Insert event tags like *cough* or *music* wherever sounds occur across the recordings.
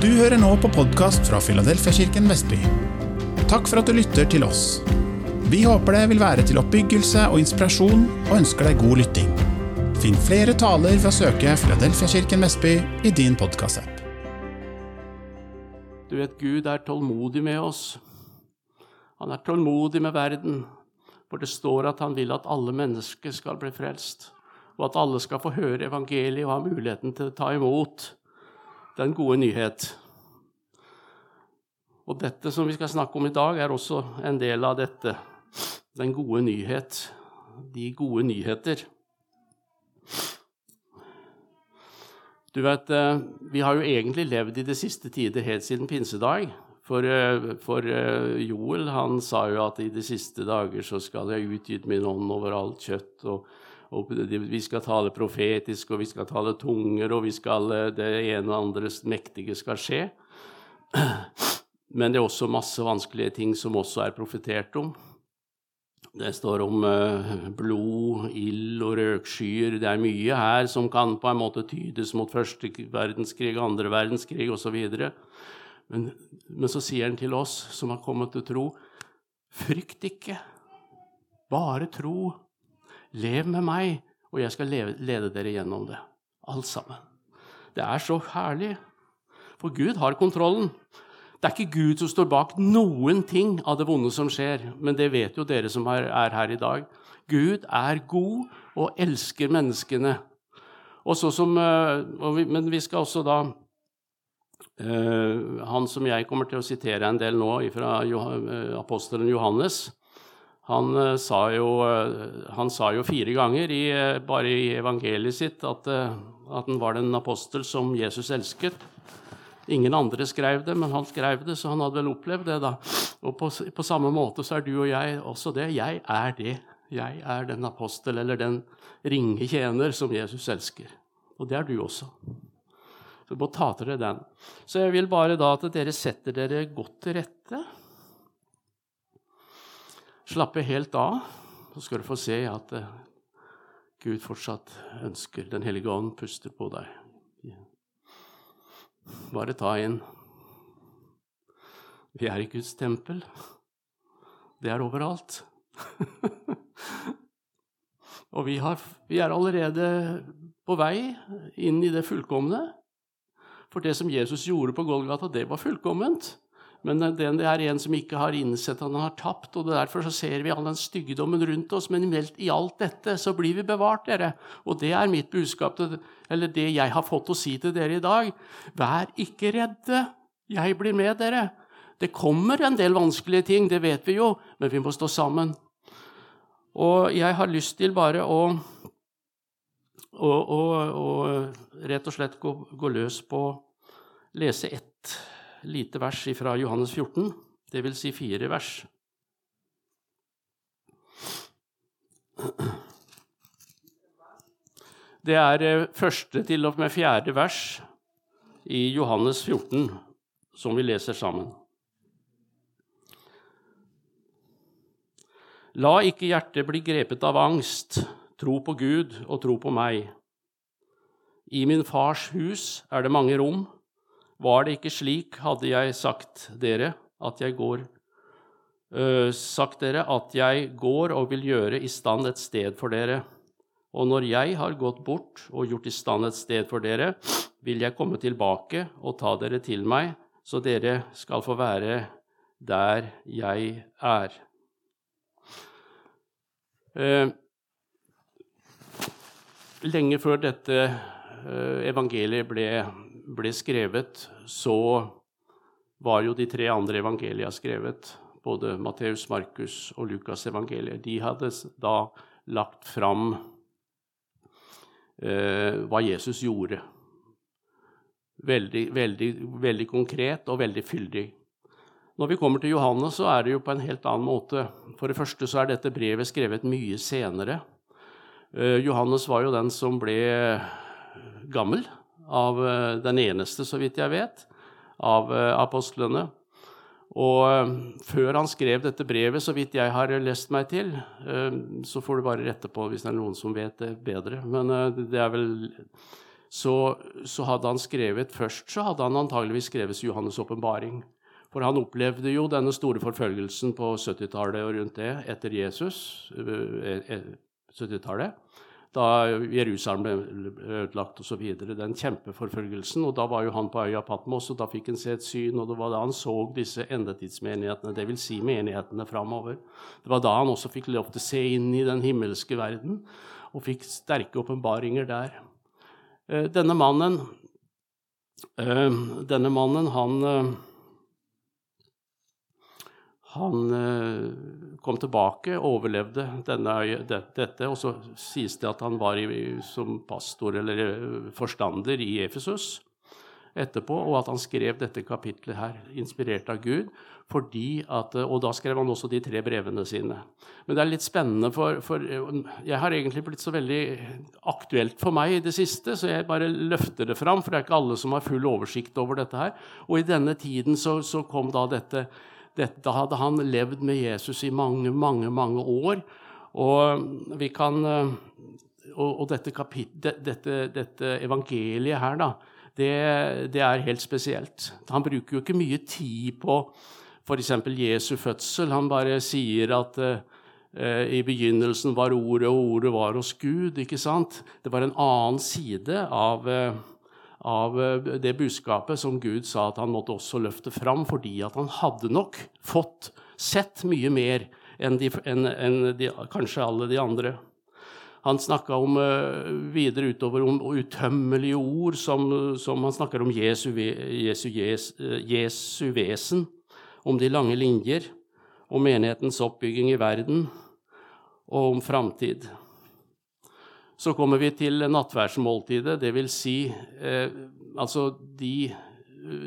Du hører nå på podkast fra Filadelfiakirken Vestby. Takk for at du lytter til oss. Vi håper det vil være til oppbyggelse og inspirasjon, og ønsker deg god lytting. Finn flere taler ved å søke Filadelfiakirken Vestby i din podkastapp. Du vet, Gud er tålmodig med oss. Han er tålmodig med verden, for det står at han vil at alle mennesker skal bli frelst, og at alle skal få høre evangeliet og ha muligheten til å ta imot den gode nyhet. Og dette som vi skal snakke om i dag, er også en del av dette. Den gode nyhet. De gode nyheter. Du vet, eh, Vi har jo egentlig levd i det siste tider helt siden pinsedag. For, eh, for, eh, Joel han sa jo at i de siste dager så skal jeg utgyte min ånd over alt kjøtt. og og vi skal tale profetisk, og vi skal tale tunger, og skal, eh, det ene og andres mektige skal skje. *clears throat* Men det er også masse vanskelige ting som også er profetert om. Det står om uh, blod, ild og røkskyer. Det er mye her som kan på en måte tydes mot første verdenskrig, andre verdenskrig osv. Men, men så sier han til oss som har kommet til tro, frykt ikke, bare tro Lev med meg, og jeg skal lede dere gjennom det. Alt sammen. Det er så herlig. For Gud har kontrollen. Det er ikke Gud som står bak noen ting av det vonde som skjer, men det vet jo dere som er, er her i dag. Gud er god og elsker menneskene. Og så som, eh, men vi skal også da uh, Han som jeg kommer til å sitere en del nå fra uh, apostelen Johannes, han eh, sa, jo, eh, han sa jo, fire ganger i, eh, bare i evangeliet sitt at, at han var den apostel som Jesus elsket. Ingen andre skrev det, men han skrev det, så han hadde vel opplevd det. da. Og på, på, samme måte så er du og jeg også det. Jeg er det. Jeg er den apostel eller den ringe tjener som Jesus elsker. Og det er du også. Så ta til dere den. Så jeg vil bare da at dere setter dere godt til rette slappe helt av, så skal du få se at eh, Gud fortsatt ønsker Den hellige ånd puster på deg. Bare ta inn. Vi er i Guds tempel. Det er overalt. *laughs* Og vi, har, vi, er allerede på vei inn i det fullkomne. For det som Jesus gjorde på Golgata, det var fullkomment. Men det er en som ikke har innsett at han har tapt. og Derfor så ser vi all den styggedommen rundt oss. Men i alt dette så blir vi bevart, dere. Og det er mitt budskap, til, eller det jeg har fått å si til dere i dag. Vær ikke redde. Jeg blir med dere. Det kommer en del vanskelige ting, det vet vi jo, men vi må stå sammen. Og jeg har lyst til bare å, å, å, å rett og slett gå, gå løs på lese ett lite vers fra Johannes 14, det vil si fire vers. Det er eh, første til og med fjerde vers i Johannes 14 som vi leser sammen. La ikke hjertet bli grepet av angst. Tro på Gud og tro på meg. I min fars hus er det mange rom. Var det ikke slik, hadde jeg sagt dere at jeg går øh, sagt dere at jeg går og vil gjøre i stand et sted for dere. Og når jeg har gått bort og gjort i stand et sted for dere, vil jeg komme tilbake og ta dere til meg, så dere skal få være der jeg er. Eh, lenge før dette eh, evangeliet ble ble skrevet, så var jo de tre andre evangelia skrevet. Både Matteus, Markus og Lukas evangeliet. De hadde da lagt fram eh, hva Jesus gjorde. Veldig, veldig, veldig konkret og veldig fyldig. Når vi kommer til Johannes, så er det jo på en helt annen måte. For det første så er dette brevet skrevet mye senere. Eh, Johannes var jo den som ble gammel av eh, den eneste, så vidt jeg vet, av eh, apostlene. Og eh, før han skrev dette brevet, så vidt jeg har lest meg til Så får du bare rette på hvis det er noen som vet det bedre. Men det er vel så, så, hadde han skrevet Først så hadde han antageligvis skrevet Johannes' åpenbaring. For han opplevde jo denne store forfølgelsen på 70-tallet og rundt det etter Jesus. 70-tallet. Da Jerusalem ble ødelagt osv. Den kjempeforfølgelsen. Og da var jo han på øya Patmos, og da fikk han se et syn. Og det var da han så disse endetidsmenighetene, dvs. Si menighetene framover. Det var da han også fikk lov til å se inn i den himmelske verden, og fikk sterke åpenbaringer der. Eh, denne mannen, eh, denne mannen, han eh, han eh, kom tilbake, overlevde denne, dette, og så sies det at han var i, som pastor eller eh, forstander i Efesus etterpå, og at han skrev dette kapitlet her, inspirert av Gud. Fordi at, og da skrev han også de tre brevene sine. Men det er litt spennende, for, for jeg har egentlig blitt så veldig aktuelt for meg i det siste, så jeg bare løfter det fram, for det er ikke alle som har full oversikt over dette her. Og i denne tiden så, så kom da dette dette hadde han levd med Jesus i mange, mange, mange år. Og, vi kan, eh, og, dette, kapit, dette, dette, evangeliet her, da, det, det, er helt spesielt. Han bruker jo ikke mye tid på f.eks. Jesu fødsel. Han bare sier at uh, i begynnelsen var Ordet, og Ordet var hos Gud. ikke sant? Det var en annen side av uh, av eh, det budskapet som Gud sa at han måtte også løfte fram, fordi at han hadde nok fått sett mye mer enn, de, enn, enn de, kanskje alle de andre. Han snakka uh, videre utover om utømmelige ord, som, som han snakker om Jesu, Jesu, Jesu, Jesu vesen, om de lange linjer, om menighetens oppbygging i verden og om framtid. Så kommer vi til nattverdsmåltidet, dvs. Si, eh, altså de,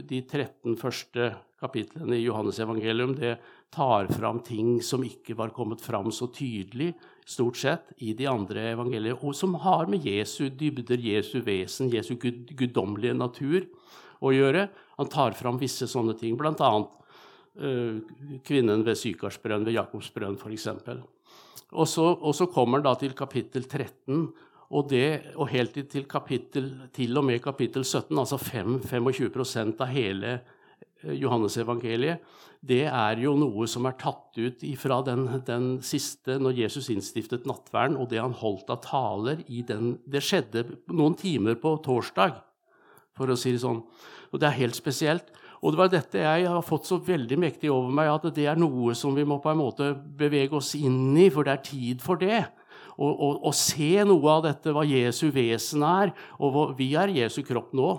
de 13 første kapitlene i Johannes evangelium, det tar fram ting som ikke var kommet fram så tydelig stort sett i de andre evangeliene, og som har med Jesu dybder, Jesu vesen, Jesu gud, guddommelige natur å gjøre. Han tar fram visse sånne ting, bl.a. Eh, kvinnen ved Sykarsbrønn, ved Jakobsbrønn f.eks. Og så, og så kommer han da til kapittel 13, og, det, og helt til, kapittel, til og med kapittel 17, altså 5, 25% av hele eh, Johannesevangeliet, det er jo noe som er tatt ut fra den, den, siste, når Jesus innstiftet nattverden, og det han holdt av taler i den Det skjedde noen timer på torsdag, for å si det sånn. Og det er helt spesielt. Og det var dette jeg har fått så veldig mektig over meg, at det er noe som vi må på en måte bevege oss inn i, for det er tid for det. Og, se noe av dette, hva Jesu vesen er, og hva, vi er Jesu kropp nå.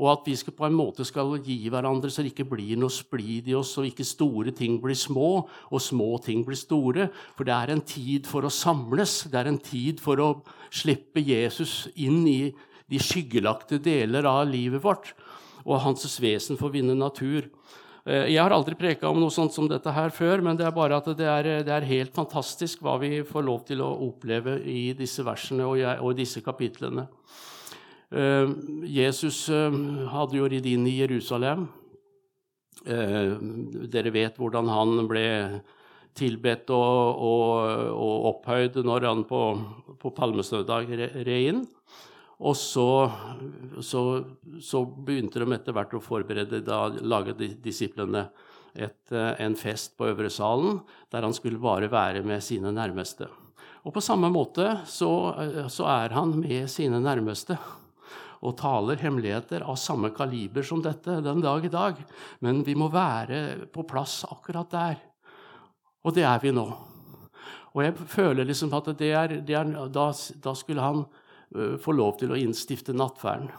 Og at vi skal på en måte skal gi hverandre så det ikke blir noe splid i oss, og ikke store ting blir små, og små ting blir store. For det er en tid for å samles. Det er en tid for å slippe Jesus inn i de skyggelagte deler av livet vårt og hans vesen får vinne natur. Eh, jeg har aldri preka om noe sånt som dette her før, men det er bare at det er, det er helt fantastisk hva vi får lov til å oppleve i disse versene og, i disse kapitlene. Eh, Jesus eh, hadde jo ridd inn i Jerusalem. Dere vet hvordan han ble tilbedt og, og, og opphøyd når han på, på palmesøndag red inn. Og så, så, så, begynte de etter hvert å forberede Da laget disiplene et, eh, en fest på Øvre salen der han skulle bare være med sine nærmeste. Og på samme måte så, eh, så er han med sine nærmeste og taler hemmeligheter av samme kaliber som dette den dag i dag. Men vi må være på plass akkurat der. Og det er vi nå. Og jeg føler liksom at det er, det er da, da skulle han få lov til å innstifte nattverden.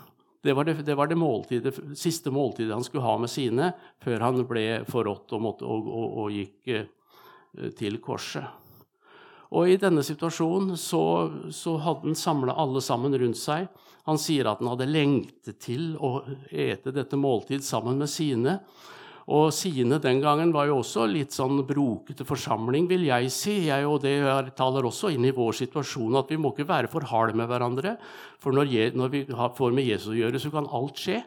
Det var det, det, var det måltidet, siste måltidet han skulle ha med sine før han ble forrådt og, og, og, og gikk eh, til korset. Og I denne situasjonen så, så hadde han samla alle sammen rundt seg. Han sier at han hadde lengtet til å ete dette måltid sammen med sine. Og Sine den gangen var jo også litt sånn brokete forsamling, vil jeg si. Jeg, og det taler også inn i vår situasjon at vi må ikke være for harde med hverandre. For når, når vi får med Jesus å gjøre, så kan alt skje.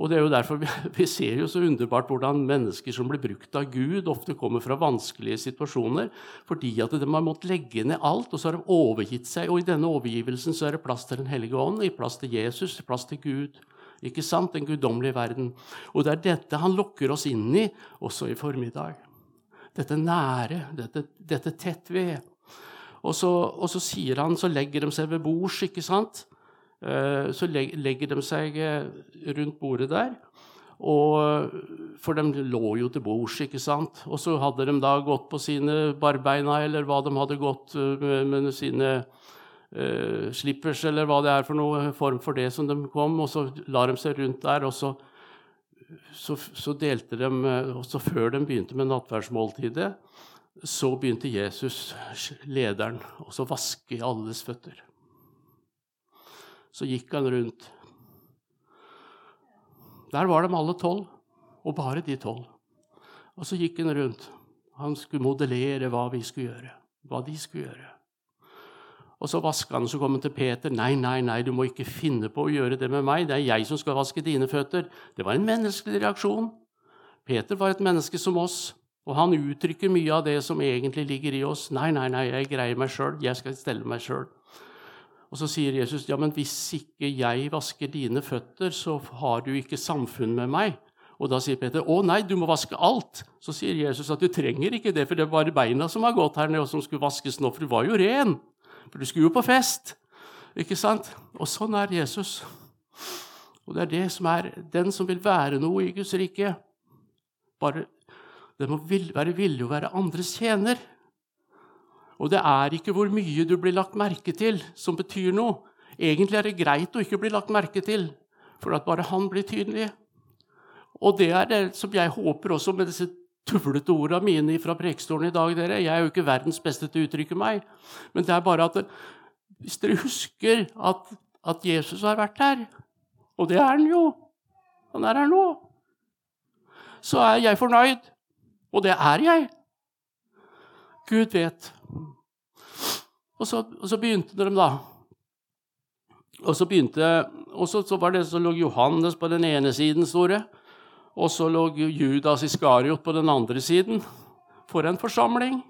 Og det er jo derfor vi, *laughs* vi ser jo så underbart hvordan mennesker som blir brukt av Gud, ofte kommer fra vanskelige situasjoner fordi at de har måttet legge ned alt, og så har de overgitt seg. Og i denne overgivelsen så er det plass til Den hellige ånd, plass til Jesus, i plass til Gud. Ikke sant? Den guddommelige verden. Og det er dette han lokker oss inn i også i formiddag. Dette nære, dette, dette tett ved. Og så, og så sier han, så legger de seg ved bords, ikke sant? Eh, så legger de seg eh, rundt bordet der. Og, for de lå jo til bords, ikke sant. Og så hadde de da gått på sine barbeina, eller hva de hadde gått eh, med, med sine uh, slippers, eller hva det er for noe form for det som de kom. Og så la de seg rundt der, og så, så, så delte de også Før de begynte med nattverdsmåltidet, så begynte Jesus, lederen, å vaske alles føtter så gikk han rundt. Der var de alle tolv, og bare de tolv. Og så gikk han rundt. Han skulle modellere hva vi skulle gjøre, hva de skulle gjøre. Og så vasker han, og så kommer han til Peter. 'Nei, nei, nei, du må ikke finne på å gjøre det med meg. Det er jeg som skal vaske dine føtter.' Det var en menneskelig reaksjon. Peter var et menneske som oss, og han uttrykker mye av det som egentlig ligger i oss. 'Nei, nei, nei, jeg greier meg sjøl. Jeg skal stelle meg sjøl.' Og så sier Jesus, ja, men hvis ikke jeg vasker dine føtter, så har du ikke samfunn med meg. Og da sier Peter, å nei, du må vaske alt. Så sier Jesus at du trenger ikke det, for det er bare beina som har gått her nede, og som skulle vaskes nå, for du var jo ren. For du skulle jo på fest. Ikke sant? Og sånn er Jesus. Og det er det som er den som vil være noe i Guds rike. Bare, Den må være villig å være andres tjener. Og det er ikke hvor mye du blir lagt merke til, som betyr noe. Egentlig er det greit å ikke bli lagt merke til, for at bare han blir tydelig. Og det er det som jeg håper også med disse tuvlete ordene mine fra prekestolen i dag. dere. Jeg er jo ikke verdens beste til å uttrykke meg, men det er bare at hvis dere husker at, at Jesus har vært her, og det er han jo Han er her nå. Så er jeg fornøyd. Og det er jeg. Gud vet. Og så, og så begynte de, da. Og så begynte, og så, så, var det, så lå Johannes på den ene siden, store. Og så lå Judas Iskariot på den andre siden. For en forsamling!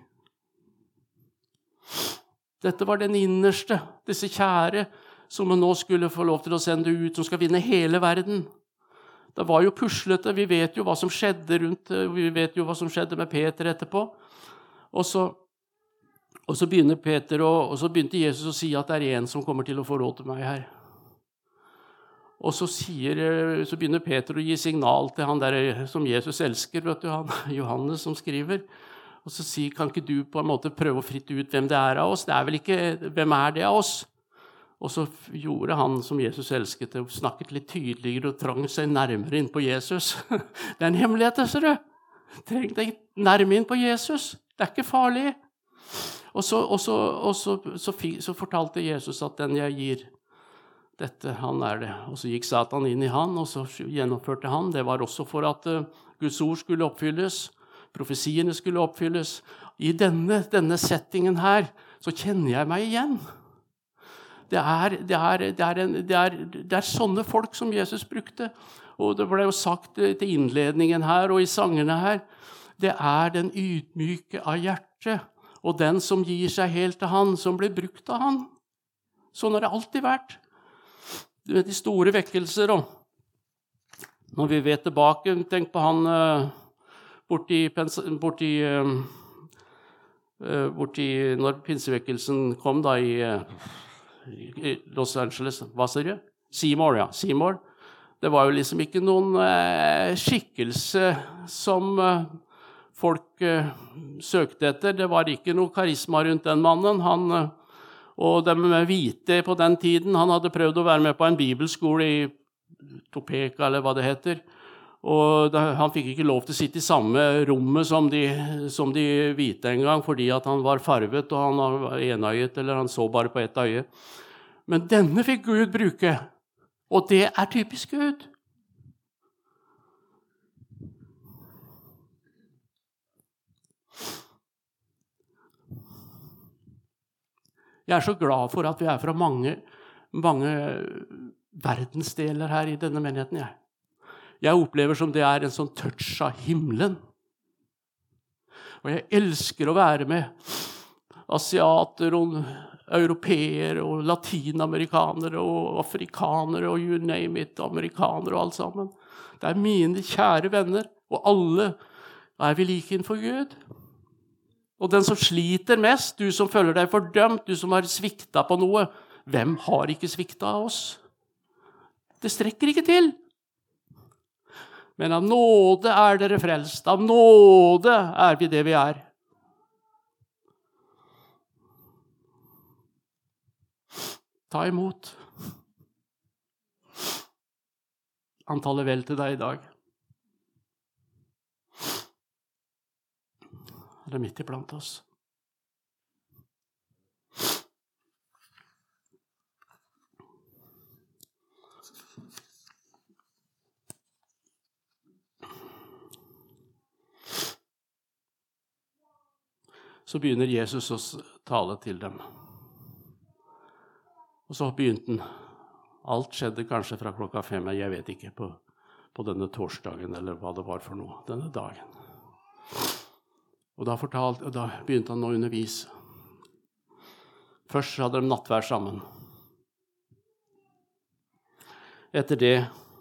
Dette var den innerste, disse kjære, som hun nå skulle få lov til å sende ut, som skal vinne hele verden. Det var jo puslete. Vi vet jo hva som skjedde rundt, vi vet jo hva som skjedde med Peter etterpå. Og så, og så, Peter, og, og så begynte Jesus å si at det er en som kommer til å få råd til meg her. Og så, sier, så, begynner Peter å gi signal til han der som Jesus elsker, vet du, han, *laughs* Johannes, som skriver. Og så sier kan ikke du på en måte prøve å fritte ut hvem det er av oss? Det er vel ikke, Hvem er det av oss? Og så gjorde han som Jesus elsket, og snakket litt tydeligere og trang seg nærmere inn på Jesus. *laughs* Det er en hemmelighet, ser du. Treng deg nærme inn på Jesus. Det er ikke farlig. Og så, og så, og så, så fortalte Jesus at den jeg gir, dette, han er det. Og så gikk Satan inn i han, og så gjennomførte han. Det var også for at uh, Guds ord skulle oppfylles, profesiene skulle oppfylles. I denne, denne settingen her så kjenner jeg meg igjen. Det er, det, er, det, er en, det er, sånne folk som Jesus brukte. Og det ble jo sagt til innledningen her og i sangene her det er den ydmyke av hjerte og den som gir seg helt til Han, som blir brukt av Han. Sånn har det alltid vært. Du vet, De store vekkelser og Når vi vet tilbake Tenk på han uh, borti, borti, uh, borti Når pinsevekkelsen kom da i, i Los Angeles Hva sier du? Seymour, ja. Seymour. Det var jo liksom ikke noen skikkelse som folk eh, søkte etter. Det var ikke noe karisma rundt den mannen. Han, eh, og de hvite på den tiden Han hadde prøvd å være med på en bibelskole i Topeka, eller hva det heter. Og Han fikk ikke lov til å sitte i samme rommet som de, som de hvite engang, fordi han var farvet og han var enøyet, eller han så bare på ett øye. Men denne fikk Gud bruke, og det er typisk Gud. Jeg er så glad for at vi er fra mange, mange verdensdeler her i denne menigheten. Jeg. jeg opplever som det er en sånn touch av himmelen. Og jeg elsker å være med asiater og europeere og latinamerikanere og afrikanere og you name it, amerikanere og alt sammen. Det er mine kjære venner, og alle er vi like innenfor Gud. Og den som sliter mest, du som føler deg fordømt, du som har svikta på noe, hvem har ikke svikta av oss? Det strekker ikke til. Men av nåde er dere frelst. Av nåde er vi det vi er. Ta imot. Antallet vel til deg i dag. Han er midt iblant oss. så begynner Jesus å tale til dem. Og så begynte han. Alt skjedde kanskje fra klokka fem, jeg vet ikke, på, på, denne torsdagen eller hva det var for noe. Denne dagen. Og da, fortalte, og da begynte han å undervise. Først hadde de nattvær sammen. Etter det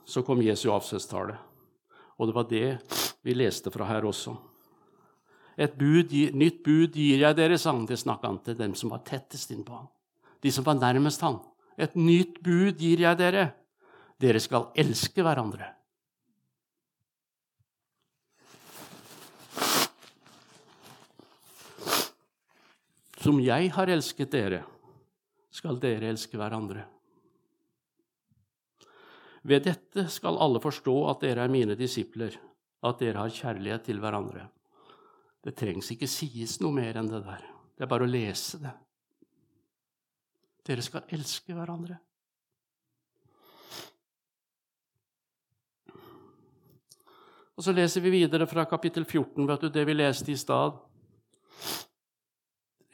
så kom Jesu avskjedstale. Og det var det vi leste fra her også. Et bud, nytt bud gir jeg dere, sang det snakka han til dem som var tettest innpå ham. De som var nærmest han. Et nytt bud gir jeg dere. Dere skal elske hverandre. Som jeg har elsket dere, skal dere elske hverandre. Ved dette skal alle forstå at dere er mine disipler, at dere har kjærlighet til hverandre. Det trengs ikke sies noe mer enn det der. Det er bare å lese det. Dere skal elske hverandre. Og Så leser vi videre fra kapittel 14, vet du, det vi leste i stad.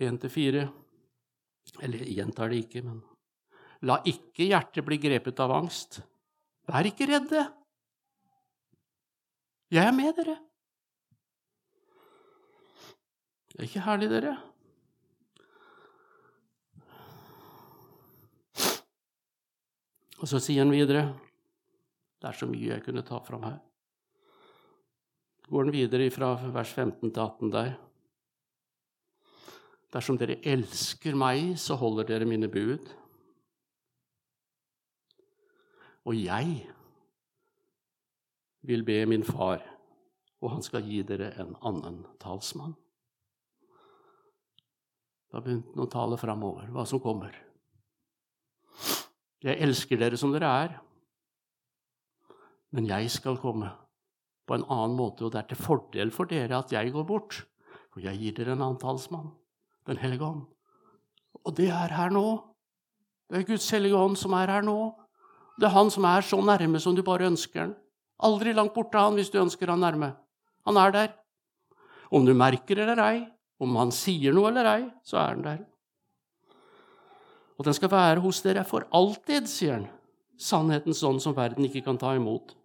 1-4. Eller jeg gjentar det ikke, men La ikke hjertet bli grepet av angst. Vær ikke redde. Jeg er med dere. Det er ikke herlig, dere? Og så sier han videre Det er så mye jeg kunne ta fram her. Går han videre fra vers 15 til 18 der. Dersom dere elsker meg, så holder dere mine bud. Og jeg vil be min far, og han skal gi dere en annen talsmann. Da begynte han å tale framover, hva som kommer. Jeg elsker dere som dere er, men jeg skal komme på en annen måte, og det er til fordel for dere at jeg går bort, for jeg gir dere en annen talsmann, Den hellige ånd. Og det er her nå. Det er Guds hellige ånd som er her nå. Det er han som er så nærme som du bare ønsker han. Aldri langt borte han hvis du ønsker han nærme. Han er der. Om du merker eller ei, om han sier noe eller ei, så er han der. Og den skal være hos dere for alltid, sier han. Sannhetens ånd som verden ikke kan ta imot.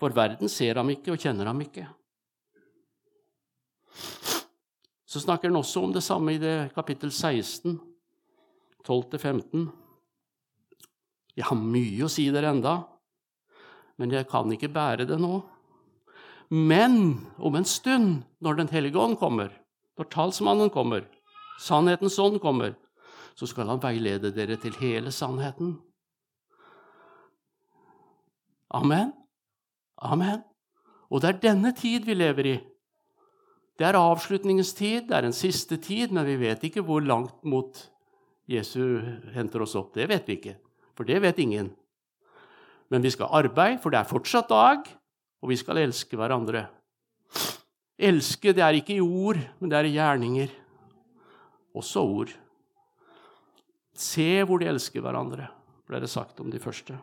For verden ser ham ikke og kjenner ham ikke. Så snakker han også om det samme i det kapittel 16, 12-15. Jeg har mye å si dere enda, men jeg kan ikke bære det nå. Men om en stund, når Den hellige ånd kommer, når talsmannen kommer, sannhetens ånd kommer, så skal han veilede dere til hele sannheten. Amen. Amen. Og det er denne tid vi lever i. Det er avslutningens tid, det er en siste tid, men vi vet ikke hvor langt mot Jesu henter oss opp. Det vet vi ikke, for det vet ingen. Men vi skal arbeide, for det er fortsatt dag, og vi skal elske hverandre. Elske, det er ikke i ord, men det er i gjerninger. Også ord. Se hvor de elsker hverandre, ble det sagt om de første.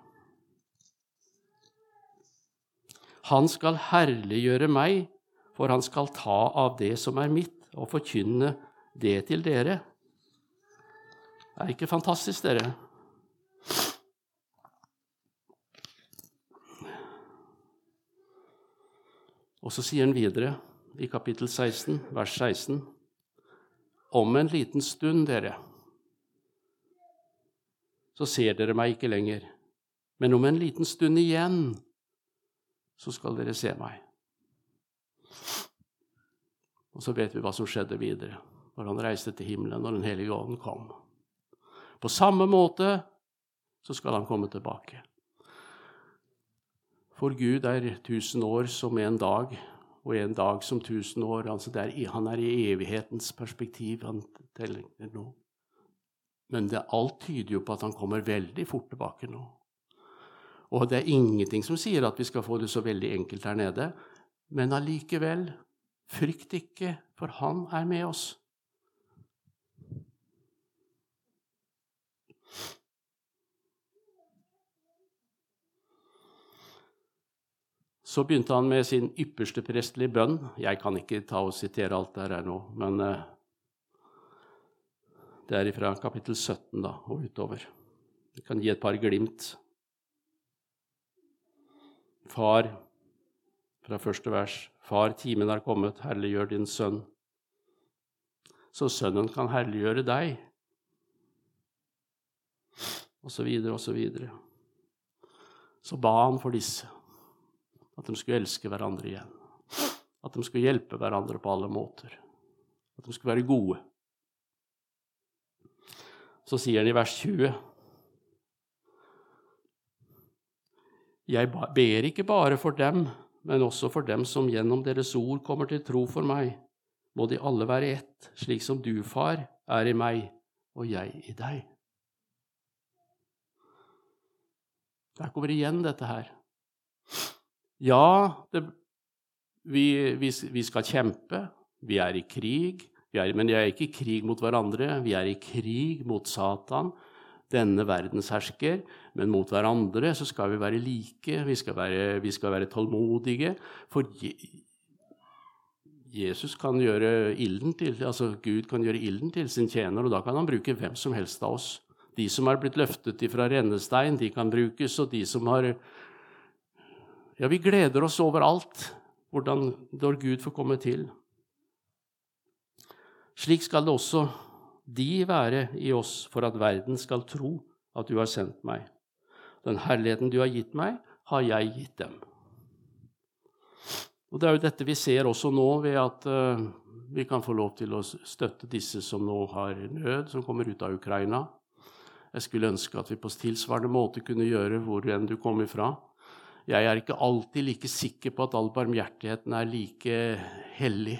Han skal herliggjøre meg, for han skal ta av det som er mitt, og forkynne det til dere. Det er ikke fantastisk, dere? Og så sier han videre i kapittel 16, vers 16.: Om en liten stund, dere, så ser dere meg ikke lenger. Men om en liten stund igjen, så skal dere se meg. Og så vet vi hva som skjedde videre, når han reiste til himmelen, når Den hellige ånden kom. På samme måte så skal han komme tilbake. For Gud er tusen år som en dag, og en dag som tusen år. Altså er, han er i evighetens perspektiv. han teller nå. Men det, alt tyder jo på at han kommer veldig fort tilbake nå. Og det er ingenting som sier at vi skal få det så veldig enkelt her nede. Men allikevel, frykt ikke, for han er med oss. Så begynte han med sin ypperste prestelige bønn. Jeg kan ikke ta og sitere alt det her nå, men uh, det er fra kapittel 17 da, og utover. Vi kan gi et par glimt. Far, fra første vers. Far, timen er kommet, herliggjør din sønn. Så sønnen kan herliggjøre deg. Og så videre og så videre. Så ba han for disse. At de skulle elske hverandre igjen. At de skulle hjelpe hverandre på alle måter. At de skulle være gode. Så sier han i vers 20 Jeg ber ikke bare for dem, men også for dem som gjennom deres ord kommer til tro for meg. Må de alle være ett, slik som du, far, er i meg og jeg i deg. Der kommer igjen dette her. Ja, det, vi, vi, vi, skal kjempe. Vi er i krig. Er, men vi er ikke i krig mot hverandre. Vi er i krig mot Satan, denne verdens hersker, Men mot hverandre så skal vi være like. Vi skal være, vi skal være tålmodige. For Jesus kan gjøre ilden til, altså Gud kan gjøre ilden til sin tjener, og da kan han bruke hvem som helst av oss. De som er blitt løftet ifra rennestein, de kan brukes, og de som har ja, vi gleder oss over alt hvordan, når Gud får komme til. Slik skal det også de være i oss, for at verden skal tro at du har sendt meg. Den herligheten du har gitt meg, har jeg gitt dem. Og Det er jo dette vi ser også nå, ved at uh, vi kan få lov til å støtte disse som nå har nød, som kommer ut av Ukraina. Jeg skulle ønske at vi på tilsvarende måte kunne gjøre hvor enn du kom ifra. Jeg er ikke alltid like sikker på at all barmhjertigheten er like hellig.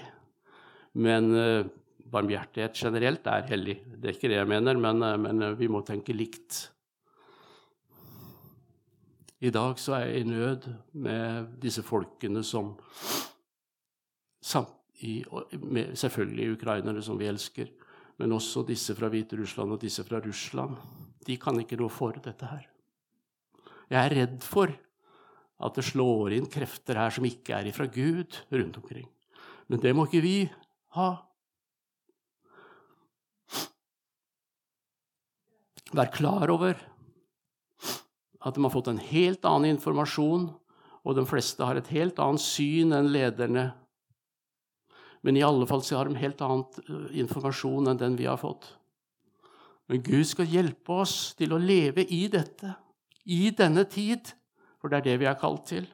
Men uh, barmhjertighet generelt er hellig. Det er ikke det jeg mener, men, uh, men uh, vi må tenke likt. I dag så er jeg i nød med disse folkene som i, med, Selvfølgelig ukrainere, som vi elsker, men også disse fra Hviterussland og disse fra Russland. De kan ikke noe for dette her. Jeg er redd for at det slår inn krefter her som ikke er ifra Gud rundt omkring. Men det må ikke vi ha. Vær klar over at de har fått en helt annen informasjon, og de fleste har et helt annet syn enn lederne. Men i alle fall så har de helt annen eh, informasjon enn den vi har fått. Men Gud skal hjelpe oss til å leve i dette, i denne tid. For det er det vi er kalt til.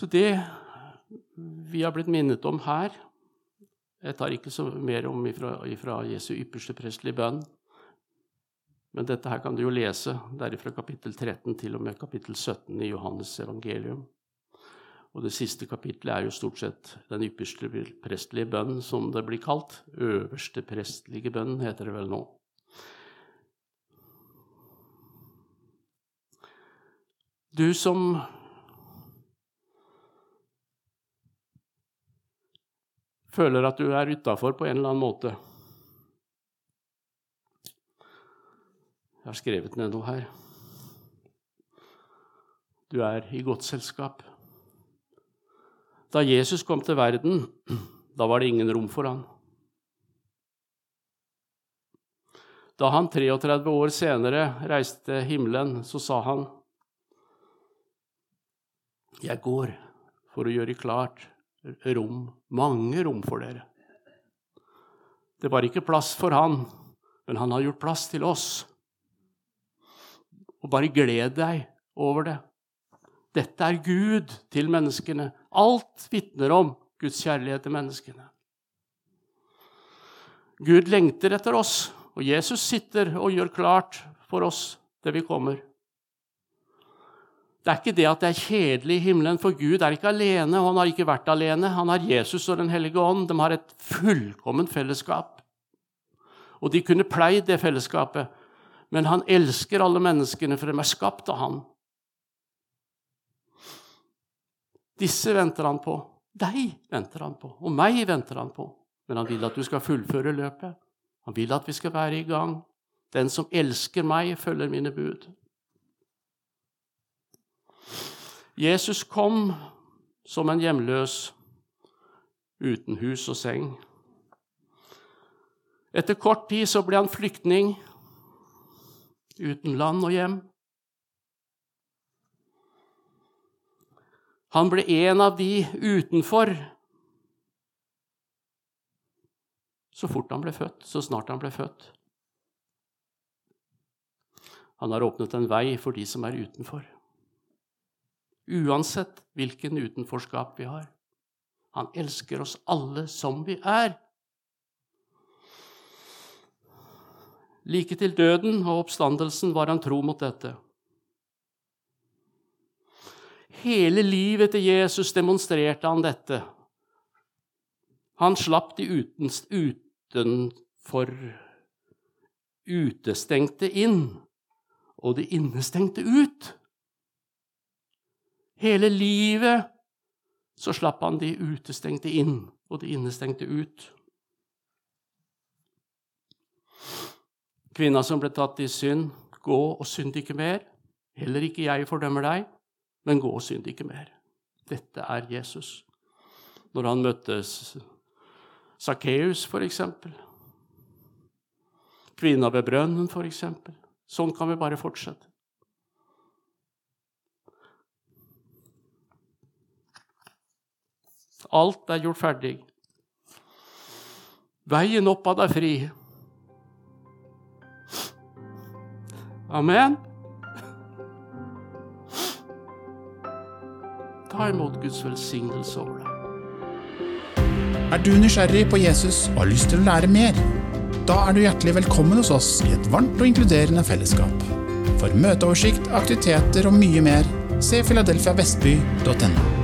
Så det vi har blitt minnet om her Jeg tar ikke så mer om ifra, ifra Jesu ypperste prestelige bønn. Men dette her kan du jo lese. Det er fra kapittel 13 til og med kapittel 17 i Johannes evangelium. Og det siste kapittelet er jo stort sett den ypperste prestelige bønn, som det blir kalt. Øverste prestelige bønn, heter det vel nå. Du som føler at du er utafor på en eller annen måte Jeg har skrevet ned noe her. Du er i godt selskap. Da Jesus kom til verden, da var det ingen rom for han. Da han 33 år senere reiste til himmelen, så sa han Jeg går for å gjøre klart rom, mange rom for dere. Det var ikke plass for han, men han har gjort plass til oss. Og bare gled deg over det. Dette er Gud til menneskene. Alt vitner om Guds kjærlighet til menneskene. Gud lengter etter oss, og Jesus sitter og gjør klart for oss det vi kommer. Det er ikke det at det er kjedelig i himmelen, for Gud er ikke alene, og han har ikke vært alene. Han har Jesus og Den hellige ånd. De har et fullkomment fellesskap. Og de kunne pleid det fellesskapet, men han elsker alle menneskene, for de er skapt av han. Disse venter han på. Deg venter han på, og meg venter han på. Men han vil at du skal fullføre løpet. Han vil at vi skal være i gang. Den som elsker meg, følger mine bud. Jesus kom som en hjemløs, uten hus og seng. Etter kort tid så ble han flyktning, uten land og hjem. Han ble en av de utenfor så fort han ble født, så snart han ble født. Han har åpnet en vei for de som er utenfor uansett hvilken utenforskap vi har. Han elsker oss alle som vi er. Like til døden og oppstandelsen var han tro mot dette. Hele livet til Jesus demonstrerte han dette. Han slapp de uten, utenfor utestengte inn, og de innestengte ut. Hele livet så slapp han de utestengte inn og de innestengte ut. Kvinna som ble tatt i synd, gå og synd ikke mer. Heller ikke jeg fordømmer deg, men gå og synd ikke mer. Dette er Jesus. Når han møtte Sakkeus, eksempel. Kvinna ved brønnen, eksempel. Sånn kan vi bare fortsette. Alt er gjort ferdig. Veien oppad er fri. Amen. Ta imot Guds velsignelse over deg. Er du nysgjerrig på Jesus og har lyst til å lære mer? Da er du hjertelig velkommen hos oss i et varmt og inkluderende fellesskap. For møteoversikt, aktiviteter og mye mer, se filadelfiavestby.no.